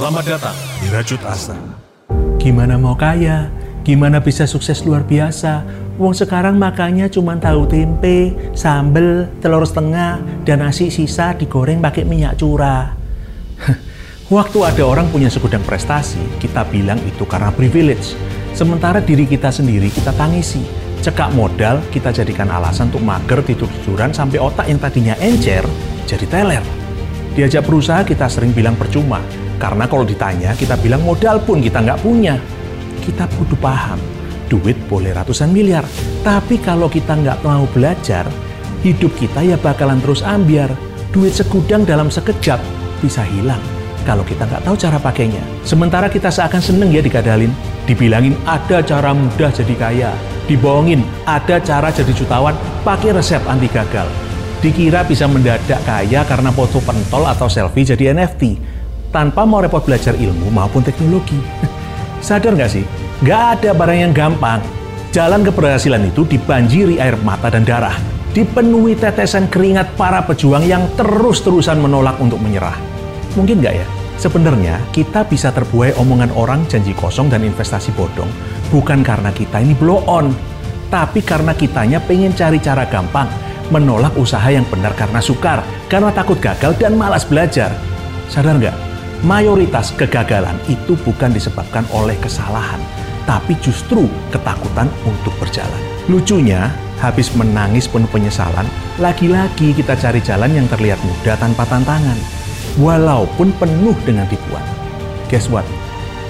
Selamat datang di Rajut Asa. Gimana mau kaya? Gimana bisa sukses luar biasa? Wong sekarang makannya cuma tahu tempe, sambel, telur setengah, dan nasi sisa digoreng pakai minyak curah. Waktu ada orang punya segudang prestasi, kita bilang itu karena privilege. Sementara diri kita sendiri kita tangisi. Cekak modal, kita jadikan alasan untuk mager tidur-tiduran sampai otak yang tadinya encer, jadi teler. Diajak berusaha kita sering bilang percuma, karena kalau ditanya kita bilang modal pun kita nggak punya. Kita kudu paham, duit boleh ratusan miliar, tapi kalau kita nggak mau belajar, hidup kita ya bakalan terus ambiar. Duit segudang dalam sekejap bisa hilang kalau kita nggak tahu cara pakainya. Sementara kita seakan seneng ya dikadalin, dibilangin ada cara mudah jadi kaya, dibohongin ada cara jadi jutawan pakai resep anti gagal. Dikira bisa mendadak kaya karena foto pentol atau selfie jadi NFT, tanpa mau repot belajar ilmu maupun teknologi. Sadar nggak sih? Nggak ada barang yang gampang. Jalan keberhasilan itu dibanjiri air mata dan darah. Dipenuhi tetesan keringat para pejuang yang terus-terusan menolak untuk menyerah. Mungkin nggak ya? Sebenarnya kita bisa terbuai omongan orang janji kosong dan investasi bodong bukan karena kita ini blow on, tapi karena kitanya pengen cari cara gampang, menolak usaha yang benar karena sukar, karena takut gagal dan malas belajar. Sadar nggak? Mayoritas kegagalan itu bukan disebabkan oleh kesalahan, tapi justru ketakutan untuk berjalan. Lucunya, habis menangis penuh penyesalan, lagi-lagi kita cari jalan yang terlihat mudah tanpa tantangan, walaupun penuh dengan tipuan. Guess what?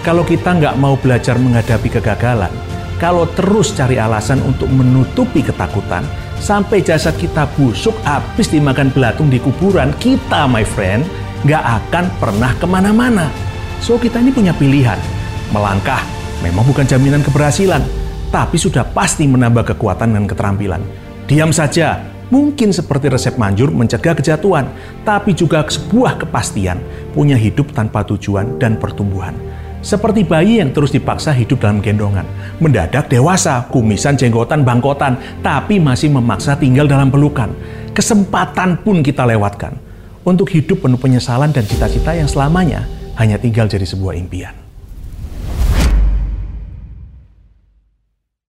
Kalau kita nggak mau belajar menghadapi kegagalan, kalau terus cari alasan untuk menutupi ketakutan, sampai jasad kita busuk habis dimakan belatung di kuburan, kita, my friend, nggak akan pernah ke mana-mana. So kita ini punya pilihan. Melangkah memang bukan jaminan keberhasilan, tapi sudah pasti menambah kekuatan dan keterampilan. Diam saja, mungkin seperti resep manjur mencegah kejatuhan, tapi juga sebuah kepastian, punya hidup tanpa tujuan dan pertumbuhan. Seperti bayi yang terus dipaksa hidup dalam gendongan. Mendadak dewasa, kumisan, jenggotan, bangkotan, tapi masih memaksa tinggal dalam pelukan. Kesempatan pun kita lewatkan untuk hidup penuh penyesalan dan cita-cita yang selamanya hanya tinggal jadi sebuah impian.